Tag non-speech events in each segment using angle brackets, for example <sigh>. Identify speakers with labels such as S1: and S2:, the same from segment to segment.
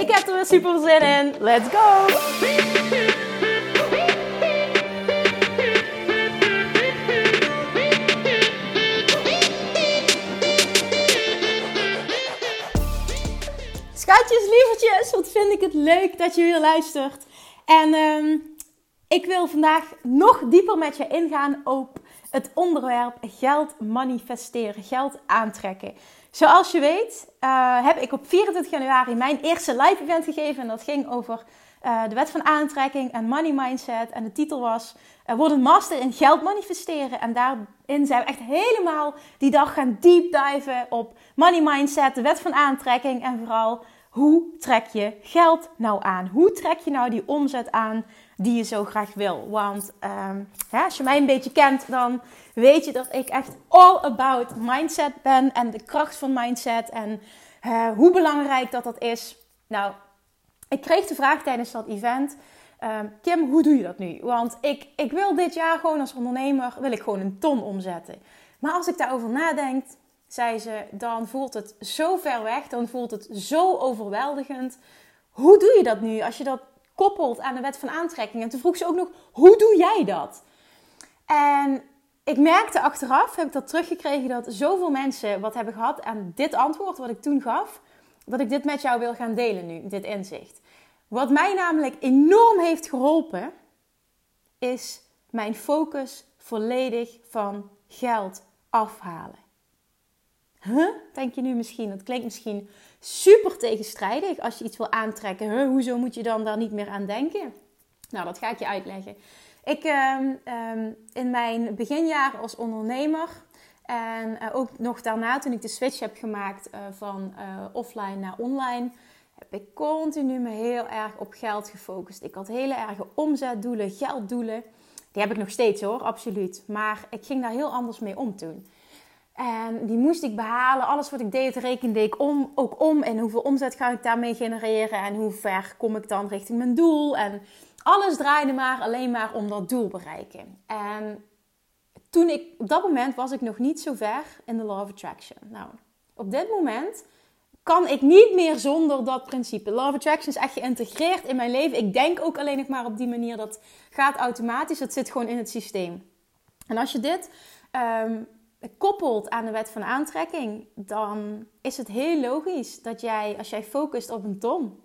S1: Ik heb er weer super zin in. Let's go! Schatjes, lievertjes, wat vind ik het leuk dat je weer luistert. En um, ik wil vandaag nog dieper met je ingaan op het onderwerp geld manifesteren, geld aantrekken. Zoals je weet uh, heb ik op 24 januari mijn eerste live event gegeven. En dat ging over uh, de wet van aantrekking en money mindset. En de titel was uh, Word een master in geld manifesteren. En daarin zijn we echt helemaal die dag gaan deep diven op money mindset, de wet van aantrekking. En vooral hoe trek je geld nou aan? Hoe trek je nou die omzet aan die je zo graag wil? Want ja, als je mij een beetje kent, dan weet je dat ik echt all about mindset ben en de kracht van mindset en uh, hoe belangrijk dat dat is. Nou, ik kreeg de vraag tijdens dat event. Um, Kim, hoe doe je dat nu? Want ik, ik wil dit jaar gewoon als ondernemer wil ik gewoon een ton omzetten. Maar als ik daarover nadenk, zei ze, dan voelt het zo ver weg, dan voelt het zo overweldigend. Hoe doe je dat nu als je dat koppelt aan de wet van aantrekking? En toen vroeg ze ook nog, hoe doe jij dat? En ik merkte achteraf, heb ik dat teruggekregen, dat zoveel mensen wat hebben gehad aan dit antwoord wat ik toen gaf, dat ik dit met jou wil gaan delen nu, dit inzicht. Wat mij namelijk enorm heeft geholpen, is mijn focus volledig van geld afhalen. Denk je nu misschien? Dat klinkt misschien super tegenstrijdig als je iets wil aantrekken. Hoezo moet je dan daar niet meer aan denken? Nou, dat ga ik je uitleggen. Ik, uh, in mijn beginjaren als ondernemer en uh, ook nog daarna toen ik de switch heb gemaakt uh, van uh, offline naar online, heb ik continu me heel erg op geld gefocust. Ik had hele erge omzetdoelen, gelddoelen. Die heb ik nog steeds hoor, absoluut. Maar ik ging daar heel anders mee om toen. En die moest ik behalen. Alles wat ik deed, rekende ik om, ook om. En hoeveel omzet ga ik daarmee genereren? En hoe ver kom ik dan richting mijn doel? En alles draaide maar alleen maar om dat doel bereiken. En toen ik, op dat moment was ik nog niet zo ver in de Law of Attraction. Nou, op dit moment kan ik niet meer zonder dat principe. Law of Attraction is echt geïntegreerd in mijn leven. Ik denk ook alleen nog maar op die manier. Dat gaat automatisch. Dat zit gewoon in het systeem. En als je dit um, koppelt aan de wet van aantrekking, dan is het heel logisch dat jij, als jij focust op een ton,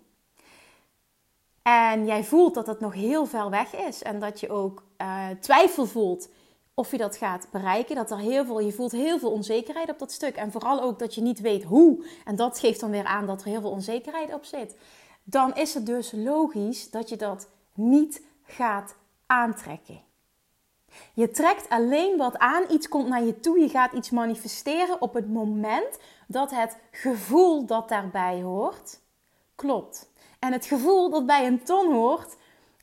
S1: en jij voelt dat het nog heel ver weg is en dat je ook uh, twijfel voelt of je dat gaat bereiken, dat er heel veel, je voelt heel veel onzekerheid op dat stuk en vooral ook dat je niet weet hoe, en dat geeft dan weer aan dat er heel veel onzekerheid op zit, dan is het dus logisch dat je dat niet gaat aantrekken. Je trekt alleen wat aan, iets komt naar je toe, je gaat iets manifesteren op het moment dat het gevoel dat daarbij hoort, klopt. En het gevoel dat bij een ton hoort,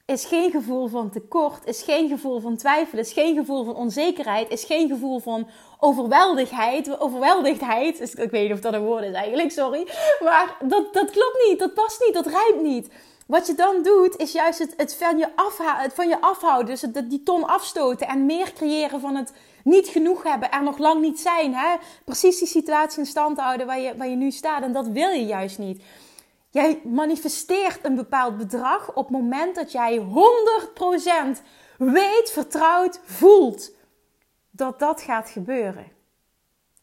S1: is geen gevoel van tekort, is geen gevoel van twijfel, is geen gevoel van onzekerheid, is geen gevoel van overweldigheid. Overweldigdheid, ik weet niet of dat een woord is eigenlijk, sorry. Maar dat, dat klopt niet, dat past niet, dat rijmt niet. Wat je dan doet, is juist het, het, van, je het van je afhouden. Dus het, die ton afstoten en meer creëren van het niet genoeg hebben, er nog lang niet zijn. Hè? Precies die situatie in stand houden waar je, waar je nu staat. En dat wil je juist niet. Jij manifesteert een bepaald bedrag op het moment dat jij 100% weet, vertrouwd, voelt dat dat gaat gebeuren.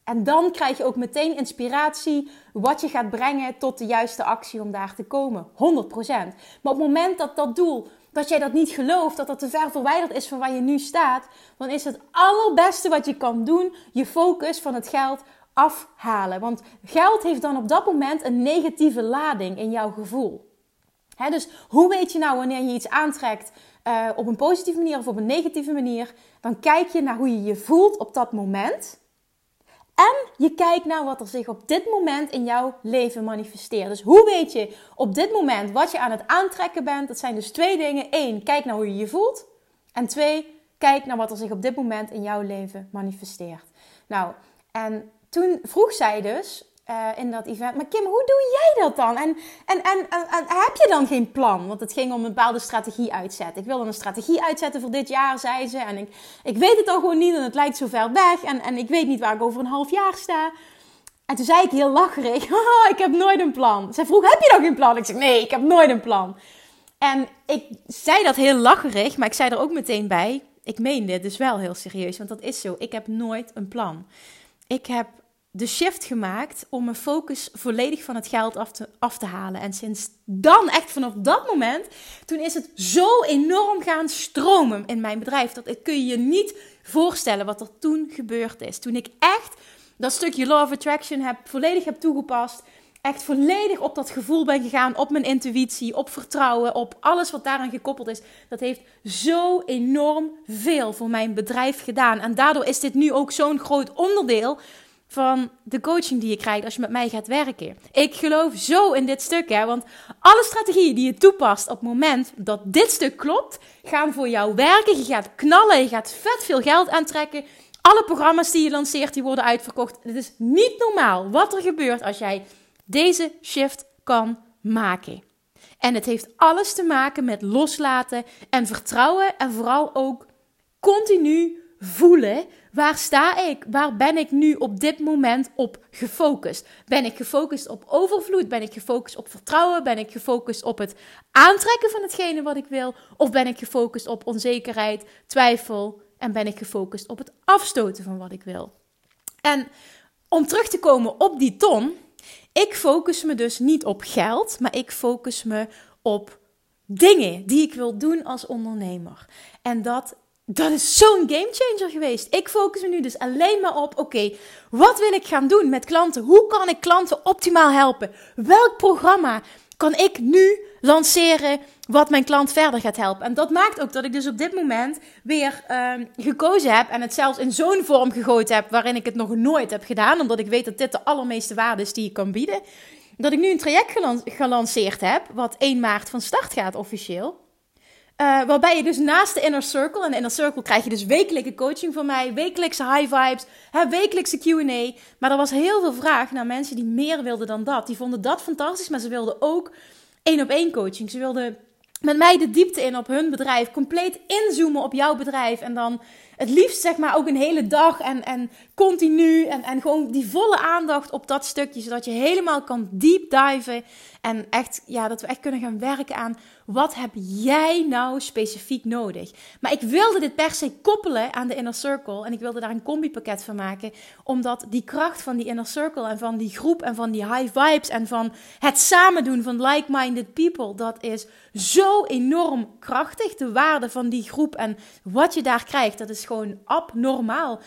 S1: En dan krijg je ook meteen inspiratie wat je gaat brengen tot de juiste actie om daar te komen. 100%. Maar op het moment dat dat doel, dat jij dat niet gelooft, dat dat te ver verwijderd is van waar je nu staat, dan is het allerbeste wat je kan doen je focus van het geld afhalen. Want geld heeft dan op dat moment een negatieve lading in jouw gevoel. dus hoe weet je nou wanneer je iets aantrekt uh, op een positieve manier of op een negatieve manier? Dan kijk je naar hoe je je voelt op dat moment. En je kijkt naar wat er zich op dit moment in jouw leven manifesteert. Dus hoe weet je op dit moment wat je aan het aantrekken bent? Dat zijn dus twee dingen. Eén, kijk naar hoe je je voelt. En twee, kijk naar wat er zich op dit moment in jouw leven manifesteert. Nou, en toen vroeg zij dus uh, in dat event, maar Kim, hoe doe jij dat dan? En, en, en, en, heb je dan geen plan? Want het ging om een bepaalde strategie uitzetten. Ik wilde een strategie uitzetten voor dit jaar, zei ze. En ik, ik weet het al gewoon niet en het lijkt zo ver weg. En, en ik weet niet waar ik over een half jaar sta. En toen zei ik heel lacherig, <laughs> oh, ik heb nooit een plan. Zij vroeg, heb je dan geen plan? Ik zeg, nee, ik heb nooit een plan. En ik zei dat heel lacherig, maar ik zei er ook meteen bij, ik meen dit dus wel heel serieus, want dat is zo. Ik heb nooit een plan. Ik heb de shift gemaakt om mijn focus volledig van het geld af te, halen. En sinds dan, echt vanaf dat moment, toen is het zo enorm gaan stromen in mijn bedrijf. Dat kun je je niet voorstellen wat er toen gebeurd is. Toen ik echt dat stukje Law of Attraction heb, volledig heb toegepast. Echt volledig op dat gevoel ben gegaan, op mijn intuïtie, op vertrouwen, op alles wat daaraan gekoppeld is. Dat heeft zo enorm veel voor mijn bedrijf gedaan. En daardoor is dit nu ook zo'n groot onderdeel van de coaching die je krijgt als je met mij gaat werken. Ik geloof zo in dit stuk, hè, want alle strategieën die je toepast op het moment dat dit stuk klopt, gaan voor jou werken. Je gaat knallen, je gaat vet veel geld aantrekken. Alle programma's die je lanceert, die worden uitverkocht. Het is niet normaal wat er gebeurt als jij deze shift kan maken. En het heeft alles te maken met loslaten en vertrouwen en vooral ook continu voelen. Waar sta ik? Waar ben ik nu op dit moment op gefocust? Ben ik gefocust op overvloed? Ben ik gefocust op vertrouwen? Ben ik gefocust op het aantrekken van hetgene wat ik wil? Of ben ik gefocust op onzekerheid, twijfel en ben ik gefocust op het afstoten van wat ik wil? En om terug te komen op die ton, ik focus me dus niet op geld, maar ik focus me op dingen die ik wil doen als ondernemer. En dat dat is zo'n gamechanger geweest. Ik focus me nu dus alleen maar op: oké, wat wil ik gaan doen met klanten? Hoe kan ik klanten optimaal helpen? Welk programma kan ik nu lanceren wat mijn klant verder gaat helpen? En dat maakt ook dat ik dus op dit moment weer uh, gekozen heb en het zelfs in zo'n vorm gegooid heb waarin ik het nog nooit heb gedaan, omdat ik weet dat dit de allermeeste waarde is die ik kan bieden. Dat ik nu een traject gelanceerd heb, wat 1 maart van start gaat officieel. Uh, waarbij je dus naast de Inner Circle, en de Inner Circle krijg je dus wekelijkse coaching van mij, wekelijkse high vibes, hè, wekelijkse QA. Maar er was heel veel vraag naar mensen die meer wilden dan dat. Die vonden dat fantastisch, maar ze wilden ook één op één coaching. Ze wilden met mij de diepte in op hun bedrijf, compleet inzoomen op jouw bedrijf en dan het liefst zeg maar ook een hele dag en, en continu. En, en gewoon die volle aandacht op dat stukje. Zodat je helemaal kan deep diven. En echt, ja, dat we echt kunnen gaan werken aan wat heb jij nou specifiek nodig. Maar ik wilde dit per se koppelen aan de Inner Circle. En ik wilde daar een combi-pakket van maken. Omdat die kracht van die Inner Circle en van die groep en van die high vibes en van het samen doen van like-minded people. Dat is zo enorm krachtig. De waarde van die groep en wat je daar krijgt, dat is gewoon abnormaal.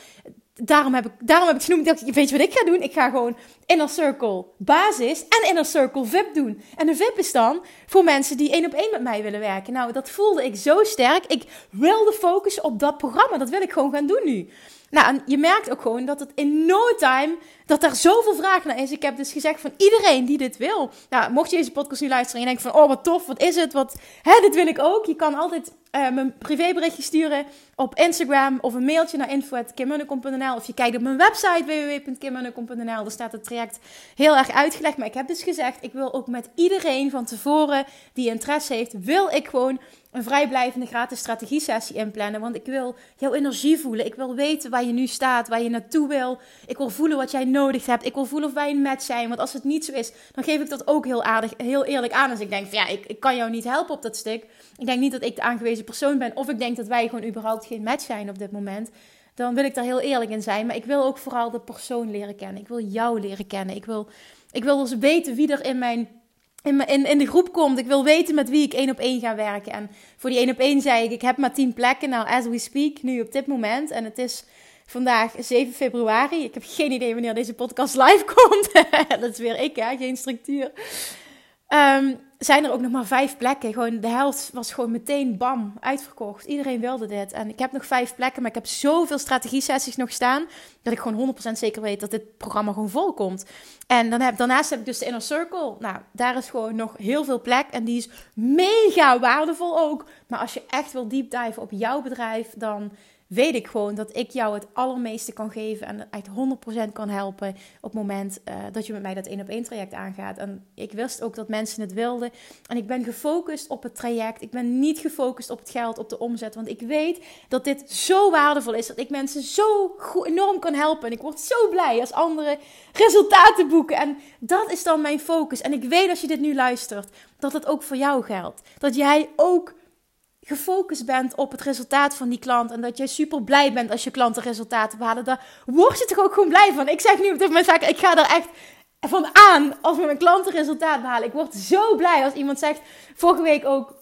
S1: Daarom heb ik, daarom heb ik genoemd, dat weet je wat ik ga doen? Ik ga gewoon Inner Circle basis en Inner Circle VIP doen. En de VIP is dan voor mensen die één op één met mij willen werken. Nou, dat voelde ik zo sterk. Ik wilde focussen op dat programma. Dat wil ik gewoon gaan doen nu. Nou, en je merkt ook gewoon dat het in no time, dat daar zoveel vraag naar is. Ik heb dus gezegd van iedereen die dit wil. Nou, mocht je deze podcast nu luisteren en je denkt van, oh wat tof, wat is het, wat, hè, dit wil ik ook. Je kan altijd uh, mijn privéberichtje sturen op Instagram of een mailtje naar info.kimmunnekom.nl of je kijkt op mijn website www.kimmunnekom.nl. Daar staat het traject heel erg uitgelegd. Maar ik heb dus gezegd, ik wil ook met iedereen van tevoren die interesse heeft, wil ik gewoon een vrijblijvende gratis strategie sessie inplannen. Want ik wil jouw energie voelen. Ik wil weten waar je nu staat, waar je naartoe wil. Ik wil voelen wat jij nodig hebt. Ik wil voelen of wij een match zijn. Want als het niet zo is, dan geef ik dat ook heel aardig, heel eerlijk aan. Als ik denk ja, ik, ik kan jou niet helpen op dat stuk. Ik denk niet dat ik de aangewezen persoon ben. Of ik denk dat wij gewoon überhaupt geen match zijn op dit moment. Dan wil ik daar heel eerlijk in zijn. Maar ik wil ook vooral de persoon leren kennen. Ik wil jou leren kennen. Ik wil, ik wil dus weten wie er in mijn in, in, de groep komt. Ik wil weten met wie ik één op één ga werken. En voor die één op één zei ik, ik heb maar tien plekken. Nou, as we speak, nu op dit moment. En het is vandaag 7 februari. Ik heb geen idee wanneer deze podcast live <laughs> komt. dat is weer ik, hè? geen structuur. Um, zijn er ook nog maar vijf plekken. Gewoon de helft was gewoon meteen bam, uitverkocht. Iedereen wilde dit. En ik heb nog vijf plekken, maar ik heb zoveel strategie-sessies nog staan... dat ik gewoon 100% zeker weet dat dit programma gewoon vol komt. En dan heb, daarnaast heb ik dus de Inner Circle. Nou, daar is gewoon nog heel veel plek. En die is mega waardevol ook. Maar als je echt wil deep dive op jouw bedrijf... dan weet ik gewoon dat ik jou het allermeeste kan geven en echt 100% kan helpen op het moment uh, dat je met mij dat één op één traject aangaat. En ik wist ook dat mensen het wilden. En ik ben gefocust op het traject. Ik ben niet gefocust op het geld, op de omzet. Want ik weet dat dit zo waardevol is. Dat ik mensen zo enorm kan helpen. En ik word zo blij als anderen resultaten boeken. En dat is dan mijn focus. En ik weet als je dit nu luistert, dat het ook voor jou geldt. Dat jij ook gefocust bent op het resultaat van die klant en dat jij super blij bent als je klanten resultaten behalen, daar word je toch ook gewoon blij van. Ik zeg nu op dit moment, ik ga er echt van aan als mijn klanten resultaat behalen. Ik word zo blij als iemand zegt, vorige week ook,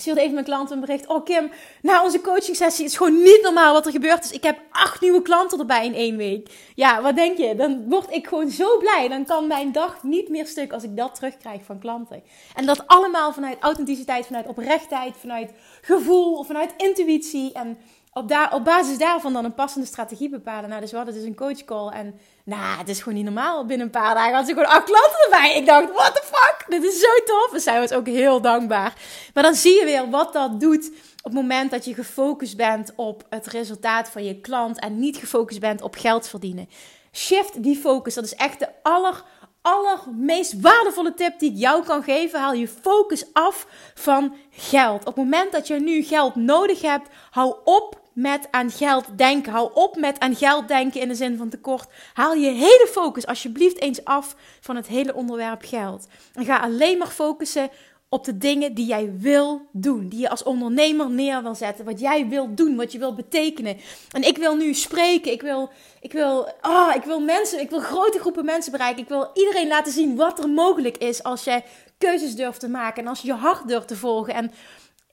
S1: stuurde even mijn klant een bericht. Oh Kim, na onze coaching sessie is gewoon niet normaal wat er gebeurd is. Ik heb acht nieuwe klanten erbij in één week. Ja, wat denk je? Dan word ik gewoon zo blij. Dan kan mijn dag niet meer stuk als ik dat terugkrijg van klanten. En dat allemaal vanuit authenticiteit, vanuit oprechtheid, vanuit gevoel, vanuit intuïtie. En op, daar, op basis daarvan dan een passende strategie bepalen. Nou, dus we hadden dus een coachcall en nou, het is gewoon niet normaal. Binnen een paar dagen had ze gewoon acht klanten erbij. Ik dacht, what the fuck? Dit is zo tof. En zij was ook heel dankbaar. Maar dan zie je weer wat dat doet op het moment dat je gefocust bent op het resultaat van je klant en niet gefocust bent op geld verdienen. Shift die focus. Dat is echt de aller, allermeest waardevolle tip die ik jou kan geven. Haal je focus af van geld. Op het moment dat je nu geld nodig hebt, hou op met aan geld denken. Hou op met aan geld denken in de zin van tekort. Haal je hele focus alsjeblieft eens af van het hele onderwerp geld. En ga alleen maar focussen op de dingen die jij wil doen. Die je als ondernemer neer wil zetten. Wat jij wil doen, wat je wil betekenen. En ik wil nu spreken. Ik wil, ik wil, oh, ik wil mensen, ik wil grote groepen mensen bereiken. Ik wil iedereen laten zien wat er mogelijk is als jij keuzes durft te maken. En als je je hart durft te volgen. En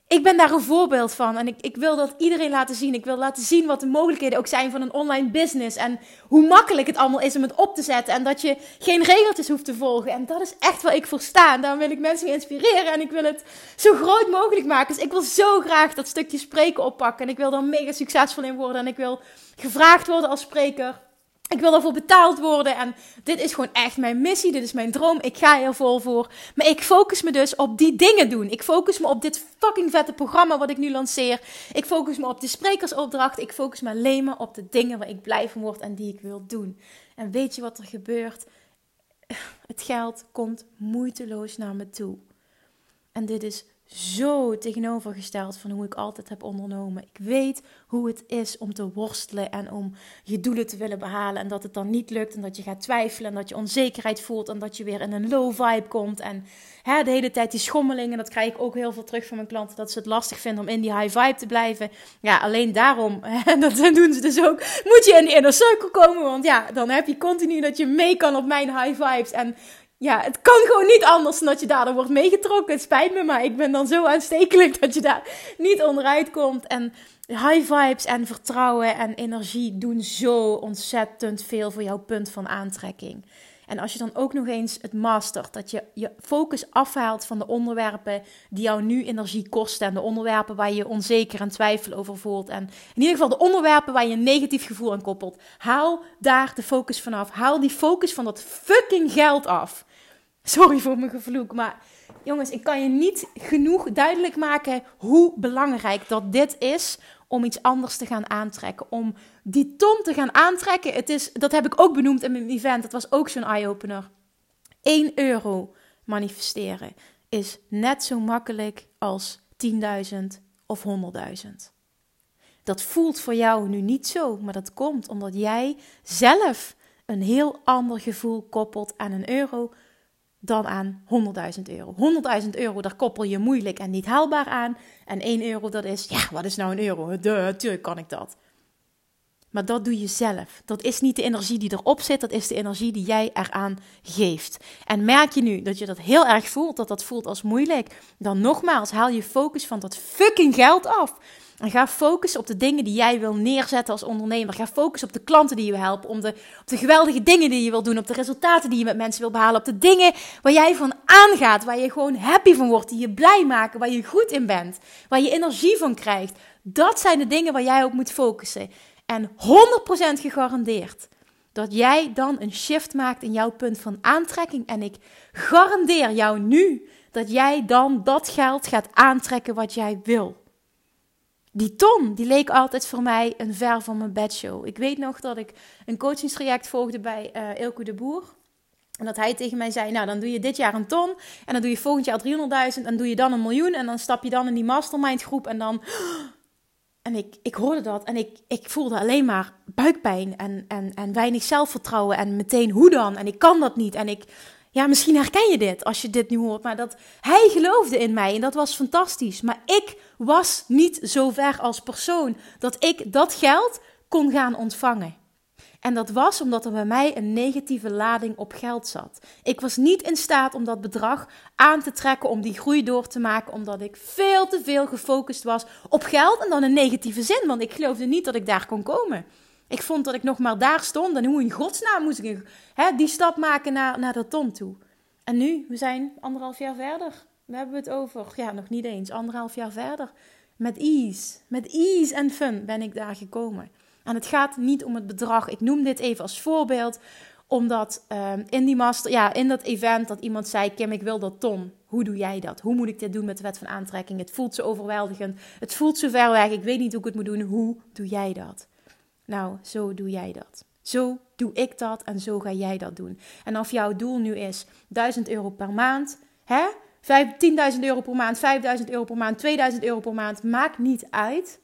S1: ik ben daar een voorbeeld van. En ik, ik wil dat iedereen laten zien. Ik wil laten zien wat de mogelijkheden ook zijn van een online business. En hoe makkelijk het allemaal is om het op te zetten. En dat je geen regeltjes hoeft te volgen. En dat is echt waar ik voor sta. En daarom wil ik mensen inspireren. En ik wil het zo groot mogelijk maken. Dus ik wil zo graag dat stukje spreken oppakken. En ik wil er mega succesvol in worden. En ik wil gevraagd worden als spreker. Ik wil daarvoor betaald worden en dit is gewoon echt mijn missie, dit is mijn droom. Ik ga er vol voor. Maar ik focus me dus op die dingen doen. Ik focus me op dit fucking vette programma wat ik nu lanceer. Ik focus me op de sprekersopdracht. Ik focus me alleen maar op de dingen waar ik blij van word en die ik wil doen. En weet je wat er gebeurt? Het geld komt moeiteloos naar me toe. En dit is zo tegenovergesteld van hoe ik altijd heb ondernomen. Ik weet hoe het is om te worstelen en om je doelen te willen behalen. En dat het dan niet lukt en dat je gaat twijfelen en dat je onzekerheid voelt en dat je weer in een low vibe komt. En hè, de hele tijd die schommelingen, dat krijg ik ook heel veel terug van mijn klanten. Dat ze het lastig vinden om in die high vibe te blijven. Ja, alleen daarom, <laughs> en dat doen ze dus ook, moet je in die inner circle komen. Want ja, dan heb je continu dat je mee kan op mijn high vibes. En ja, het kan gewoon niet anders dat je daardoor wordt meegetrokken. Het spijt me, maar ik ben dan zo aanstekelijk dat je daar niet onderuit komt. En high vibes en vertrouwen en energie doen zo ontzettend veel voor jouw punt van aantrekking. En als je dan ook nog eens het mastert, dat je je focus afhaalt van de onderwerpen die jou nu energie kosten en de onderwerpen waar je onzeker en twijfel over voelt. En in ieder geval de onderwerpen waar je een negatief gevoel aan koppelt. Haal daar de focus vanaf. Haal die focus van dat fucking geld af. Sorry voor mijn gevloek, maar jongens, ik kan je niet genoeg duidelijk maken hoe belangrijk dat dit is om iets anders te gaan aantrekken. Om die ton te gaan aantrekken. Het is, dat heb ik ook benoemd in mijn event. Dat was ook zo'n eye-opener. 1 euro manifesteren is net zo makkelijk als 10.000 of 100.000. Dat voelt voor jou nu niet zo, maar dat komt omdat jij zelf een heel ander gevoel koppelt aan een euro dan aan 100.000 euro. 100.000 euro, daar koppel je moeilijk en niet haalbaar aan. En 1 euro, dat is, ja, wat is nou een euro? De, natuurlijk kan ik dat. Maar dat doe je zelf. Dat is niet de energie die erop zit, dat is de energie die jij eraan geeft. En merk je nu dat je dat heel erg voelt, dat dat voelt als moeilijk, dan nogmaals, haal je focus van dat fucking geld af. En ga focussen op de dingen die jij wil neerzetten als ondernemer. Ga focussen op de klanten die je helpen, om de, op de geweldige dingen die je wil doen, op de resultaten die je met mensen wil behalen, op de dingen waar jij van aangaat, waar je gewoon happy van wordt, die je blij maken, waar je goed in bent, waar je energie van krijgt. Dat zijn de dingen waar jij op moet focussen. En 100% gegarandeerd dat jij dan een shift maakt in jouw punt van aantrekking. En ik garandeer jou nu dat jij dan dat geld gaat aantrekken wat jij wil. Die ton, die leek altijd voor mij een ver van mijn bedshow. Ik weet nog dat ik een coachingstraject volgde bij uh, eh, Ilko de Boer. En dat hij tegen mij zei, nou dan doe je dit jaar een ton. En dan doe je volgend jaar 300.000. En doe je dan een miljoen. En dan stap je dan in die mastermind groep. En dan en ik, hoorde dat en ik, ik voelde alleen maar buikpijn en, en, en weinig zelfvertrouwen. En meteen, hoe dan? En ik kan dat niet. En ik, ja, misschien herken je dit als je dit nu hoort. Maar dat hij geloofde in mij en dat was fantastisch. Maar ik was niet zo ver als persoon dat ik dat geld kon gaan ontvangen. En dat was omdat er bij mij een negatieve lading op geld zat. Ik was niet in staat om dat bedrag aan te trekken, om die groei door te maken, omdat ik veel te veel gefocust was op geld en dan een negatieve zin, want ik geloofde niet dat ik daar kon komen. Ik vond dat ik nog maar daar stond en hoe in godsnaam moest ik hè, die stap maken naar, naar de ton toe. En nu, we zijn anderhalf jaar verder. We hebben het over, ja, nog niet eens, anderhalf jaar verder. Met ease, met ease en fun ben ik daar gekomen. En het gaat niet om het bedrag. Ik noem dit even als voorbeeld, omdat um, in die master, ja, in dat event dat iemand zei: Kim, ik wil dat ton. Hoe doe jij dat? Hoe moet ik dit doen met de wet van aantrekking? Het voelt zo overweldigend. Het voelt zo ver weg. Ik weet niet hoe ik het moet doen. Hoe doe jij dat? Nou, zo doe jij dat. Zo doe ik dat en zo ga jij dat doen. En of jouw doel nu is 1000 euro per maand, hè? 10.000 euro per maand, 5.000 euro per maand, 2.000 euro per maand, maakt niet uit.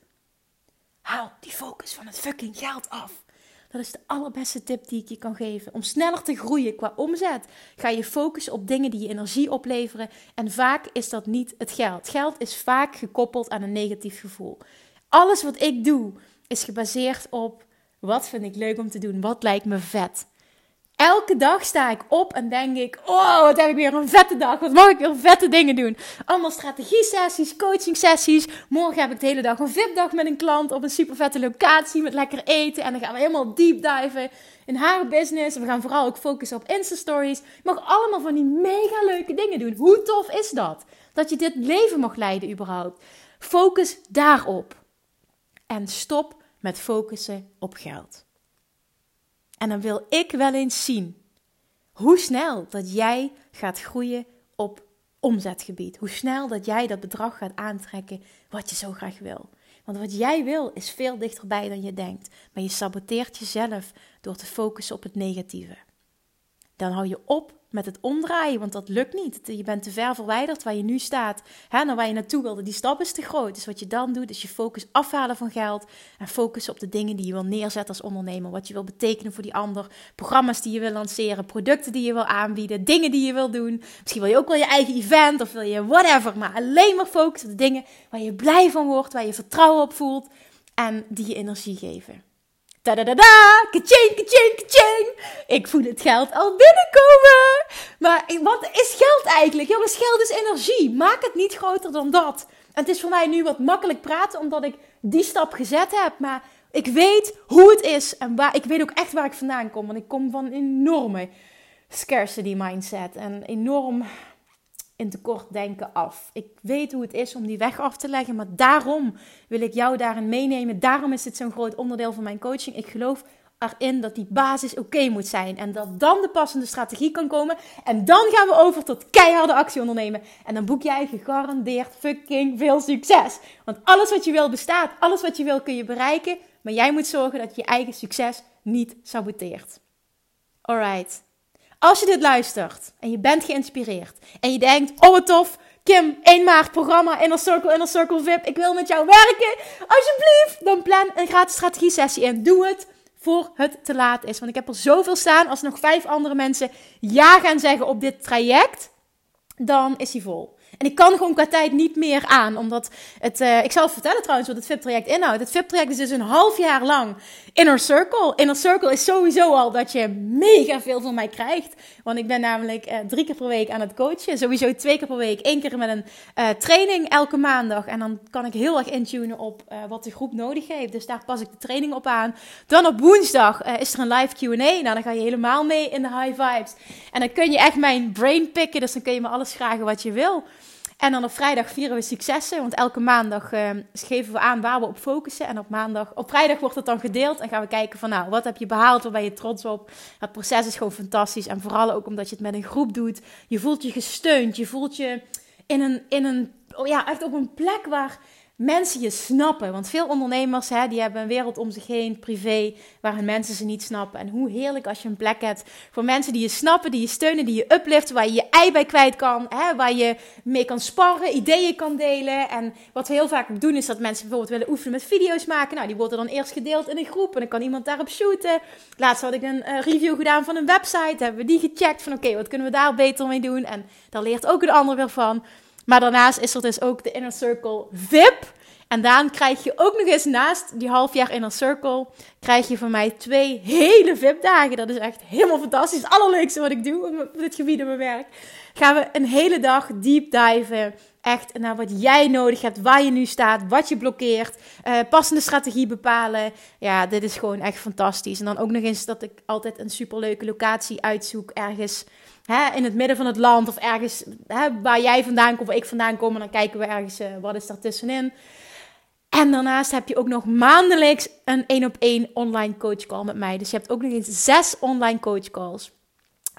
S1: Haal die focus van het fucking geld af. Dat is de allerbeste tip die ik je kan geven. Om sneller te groeien qua omzet, ga je focussen op dingen die je energie opleveren. En vaak is dat niet het geld. Geld is vaak gekoppeld aan een negatief gevoel. Alles wat ik doe is gebaseerd op wat vind ik leuk om te doen, wat lijkt me vet. Elke dag sta ik op en denk ik: Oh, wat heb ik weer een vette dag. Wat mag ik weer vette dingen doen? Allemaal strategie-sessies, coaching-sessies. Morgen heb ik de hele dag een VIP-dag met een klant op een super vette locatie met lekker eten. En dan gaan we helemaal deep diven in haar business. We gaan vooral ook focussen op Insta-stories. Je mag allemaal van die mega leuke dingen doen. Hoe tof is dat? Dat je dit leven mag leiden, überhaupt. Focus daarop. En stop met focussen op geld. En dan wil ik wel eens zien hoe snel dat jij gaat groeien op omzetgebied. Hoe snel dat jij dat bedrag gaat aantrekken wat je zo graag wil. Want wat jij wil is veel dichterbij dan je denkt. Maar je saboteert jezelf door te focussen op het negatieve. Dan hou je op met het omdraaien, want dat lukt niet. Je bent te ver verwijderd waar je nu staat, hè, naar waar je naartoe wilde. Die stap is te groot. Dus wat je dan doet, is je focus afhalen van geld en focussen op de dingen die je wil neerzetten als ondernemer. Wat je wil betekenen voor die ander, programma's die je wil lanceren, producten die je wil aanbieden, dingen die je wil doen. Misschien wil je ook wel je eigen event of wil je whatever, maar alleen maar focussen op de dingen waar je blij van wordt, waar je vertrouwen op voelt en die je energie geven. Tadadada, kaching, kaching, kaching. Ik voel het geld al binnenkomen. Maar wat is geld eigenlijk? Jongens, geld is energie. Maak het niet groter dan dat. En het is voor mij nu wat makkelijk praten, omdat ik die stap gezet heb. Maar ik weet hoe het is en waar, ik weet ook echt waar ik vandaan kom. Want ik kom van een enorme scarcity mindset. En enorm in tekort denken af. Ik weet hoe het is om die weg af te leggen, maar daarom wil ik jou daarin meenemen. Daarom is het zo'n groot onderdeel van mijn coaching. Ik geloof erin dat die basis oké moet zijn en dat dan de passende strategie kan komen. En dan gaan we over tot keiharde actie ondernemen. En dan boek jij gegarandeerd fucking veel succes. Want alles wat je wil bestaat, alles wat je wil kun je bereiken, maar jij moet zorgen dat je je eigen succes niet saboteert. Alright. Als je dit luistert en je bent geïnspireerd en je denkt: Oh, wat tof, Kim, 1 maart programma Inner Circle, Inner Circle VIP. Ik wil met jou werken. Alsjeblieft, dan plan een gratis strategie sessie in. Doe het voor het te laat is. Want ik heb er zoveel staan. Als nog vijf andere mensen ja gaan zeggen op dit traject, dan is hij vol. En ik kan gewoon qua tijd niet meer aan, omdat het, uh, ik zal vertellen trouwens wat het VIP-traject inhoudt. Het VIP-traject is dus een half jaar lang Inner Circle. Inner Circle is sowieso al dat je mega veel van mij krijgt. Want ik ben namelijk uh, drie keer per week aan het coachen. Sowieso twee keer per week. Eén keer met een uh, training elke maandag. En dan kan ik heel erg intunen op wat de groep nodig heeft. Dus daar pas ik de training op aan. Dan op woensdag is er een live Q&A. Nou, dan ga je helemaal mee in de high vibes. En dan kun je echt mijn brain picken. Dus dan kun je me alles vragen wat je wil. En dan op vrijdag vieren we successen. Want elke maandag uh, geven we aan waar we op focussen. En op maandag, op vrijdag wordt het dan gedeeld. En gaan we kijken van nou, wat heb je behaald? Waar ben je trots op? Het proces is gewoon fantastisch. En vooral ook omdat je het met een groep doet. Je voelt je gesteund. Je voelt je in een, in een oh ja, echt op een plek waar mensen je snappen. Want veel ondernemers hè, die hebben een wereld om zich heen, privé, waarin mensen ze niet snappen. En hoe heerlijk als je een plek hebt voor mensen die je snappen, die je steunen, die je upliften, waar je je ei bij kwijt kan, hè, waar je mee kan sparren, ideeën kan delen. En wat we heel vaak doen is dat mensen bijvoorbeeld willen oefenen met video's maken. Nou, die worden dan eerst gedeeld in een groep en dan kan iemand daarop shooten. Laatst had ik een uh, review gedaan van een website, hebben we die gecheckt van oké, wat kunnen we daar beter mee doen? En daar leert ook een ander weer van. Maar daarnaast is er dus ook de Inner Circle VIP. En dan krijg je ook nog eens naast die half jaar Inner Circle, krijg je van mij twee hele VIP-dagen. Dat is echt helemaal fantastisch. Het allerleukste wat ik doe op dit gebied in mijn werk. Gaan we een hele dag deep diven. Echt naar wat jij nodig hebt, waar je nu staat, wat je blokkeert. Uh, passende strategie bepalen. Ja, dit is gewoon echt fantastisch. En dan ook nog eens dat ik altijd een superleuke locatie uitzoek. Ergens hè, in het midden van het land of ergens hè, waar jij vandaan komt of ik vandaan kom. En dan kijken we ergens, uh, wat is daar tussenin. En daarnaast heb je ook nog maandelijks een één op één online coach call met mij. Dus je hebt ook nog eens zes online coach calls.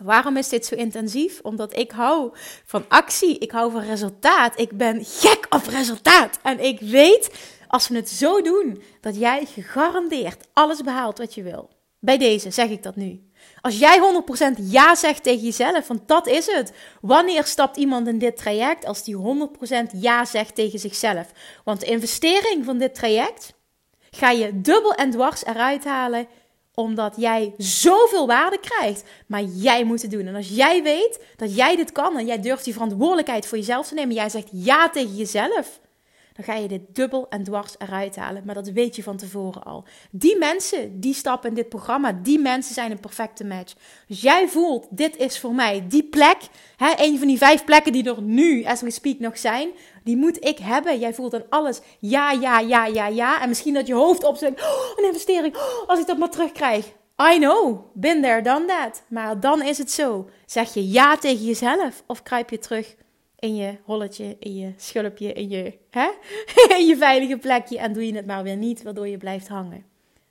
S1: Waarom is dit zo intensief? Omdat ik hou van actie, ik hou van resultaat. Ik ben gek op resultaat. En ik weet, als we het zo doen, dat jij gegarandeerd alles behaalt wat je wil. Bij deze zeg ik dat nu. Als jij 100% ja zegt tegen jezelf, want dat is het. Wanneer stapt iemand in dit traject als die 100% ja zegt tegen zichzelf? Want de investering van dit traject ga je dubbel en dwars eruit halen omdat jij zoveel waarde krijgt. Maar jij moet het doen. En als jij weet dat jij dit kan en jij durft die verantwoordelijkheid voor jezelf te nemen, jij zegt ja tegen jezelf, dan ga je dit dubbel en dwars eruit halen. Maar dat weet je van tevoren al. Die mensen die stappen in dit programma, die mensen zijn een perfecte match. Dus jij voelt, dit is voor mij die plek. Hè, een van die vijf plekken die er nu, as we speak, nog zijn. Die moet ik hebben. Jij voelt dan alles ja, ja, ja, ja, ja. En misschien dat je hoofd opzet. Oh, een investering. Oh, als ik dat maar terugkrijg. I know, been there, done that. Maar dan is het zo. Zeg je ja tegen jezelf of kruip je terug in je holletje, in je schulpje, in je, hè? <laughs> je veilige plekje en doe je het maar weer niet, waardoor je blijft hangen.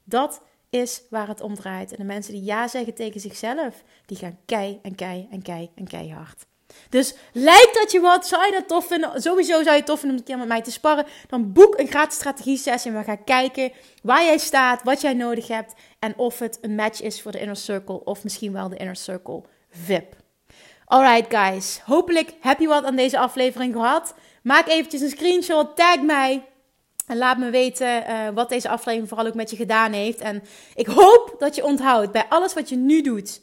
S1: Dat is waar het om draait. En de mensen die ja zeggen tegen zichzelf, die gaan kei en kei en kei en keihard. Dus lijkt dat je wat, zou je dat tof vinden? Sowieso zou je het tof vinden om een keer met mij te sparren. Dan boek een gratis strategie sessie en we gaan kijken waar jij staat, wat jij nodig hebt en of het een match is voor de Inner Circle of misschien wel de Inner Circle VIP. Alright guys, hopelijk heb je wat aan deze aflevering gehad. Maak eventjes een screenshot, tag mij en laat me weten uh, wat deze aflevering vooral ook met je gedaan heeft. En ik hoop dat je onthoudt bij alles wat je nu doet.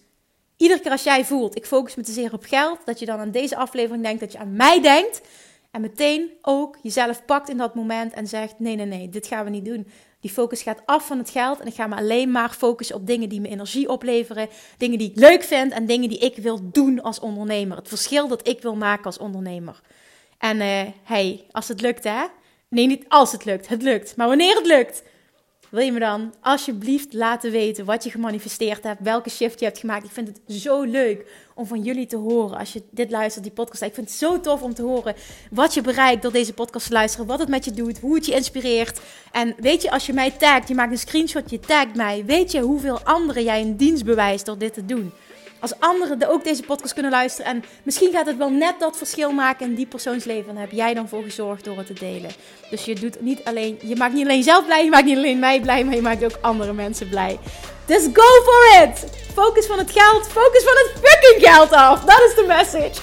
S1: Iedere keer als jij voelt, ik focus me te zeer op geld, dat je dan aan deze aflevering denkt, dat je aan mij denkt. En meteen ook jezelf pakt in dat moment en zegt: nee, nee, nee, dit gaan we niet doen. Die focus gaat af van het geld en ik ga me alleen maar focussen op dingen die me energie opleveren, dingen die ik leuk vind en dingen die ik wil doen als ondernemer. Het verschil dat ik wil maken als ondernemer. En uh, hey, als het lukt hè. Nee, niet als het lukt. Het lukt. Maar wanneer het lukt, wil je me dan alsjeblieft laten weten wat je gemanifesteerd hebt, welke shift je hebt gemaakt. Ik vind het zo leuk om van jullie te horen als je dit luistert, die podcast. Ik vind het zo tof om te horen wat je bereikt door deze podcast te luisteren, wat het met je doet, hoe het je inspireert. En weet je, als je mij tagt, je maakt een screenshot, je tagt mij, weet je hoeveel anderen jij een dienst bewijst door dit te doen als anderen ook deze podcast kunnen luisteren. En misschien gaat het wel net dat verschil maken in die persoonsleven. En heb jij dan voor gezorgd door het te delen. Dus je doet niet alleen, je maakt niet alleen jezelf blij, je maakt niet alleen mij blij, maar je maakt ook andere mensen blij. Dus go for it! Focus van het geld, focus van het fucking geld af. Dat is de message.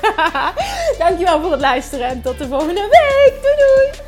S1: <laughs> Dankjewel voor het luisteren en tot de volgende week. Doei doei!